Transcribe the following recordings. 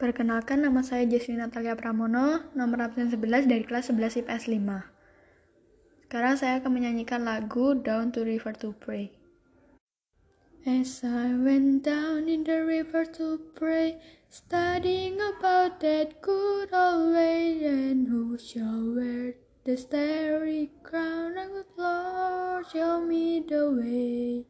Perkenalkan nama saya Jessi Natalia Pramono, nomor absen 11 dari kelas 11 IPS 5. Sekarang saya akan menyanyikan lagu Down to River to Pray. As I went down in the river to pray, studying about that good old way, and who shall wear the starry crown, and good Lord show me the way.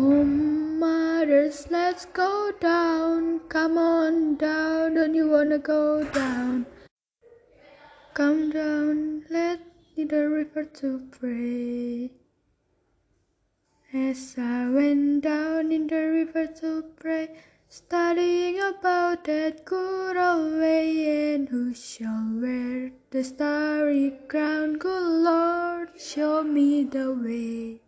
Oh, mothers, let's go down, come on down, don't you wanna go down? Come down, let the river to pray. As I went down in the river to pray, studying about that good old way, and who shall wear the starry crown, good Lord, show me the way.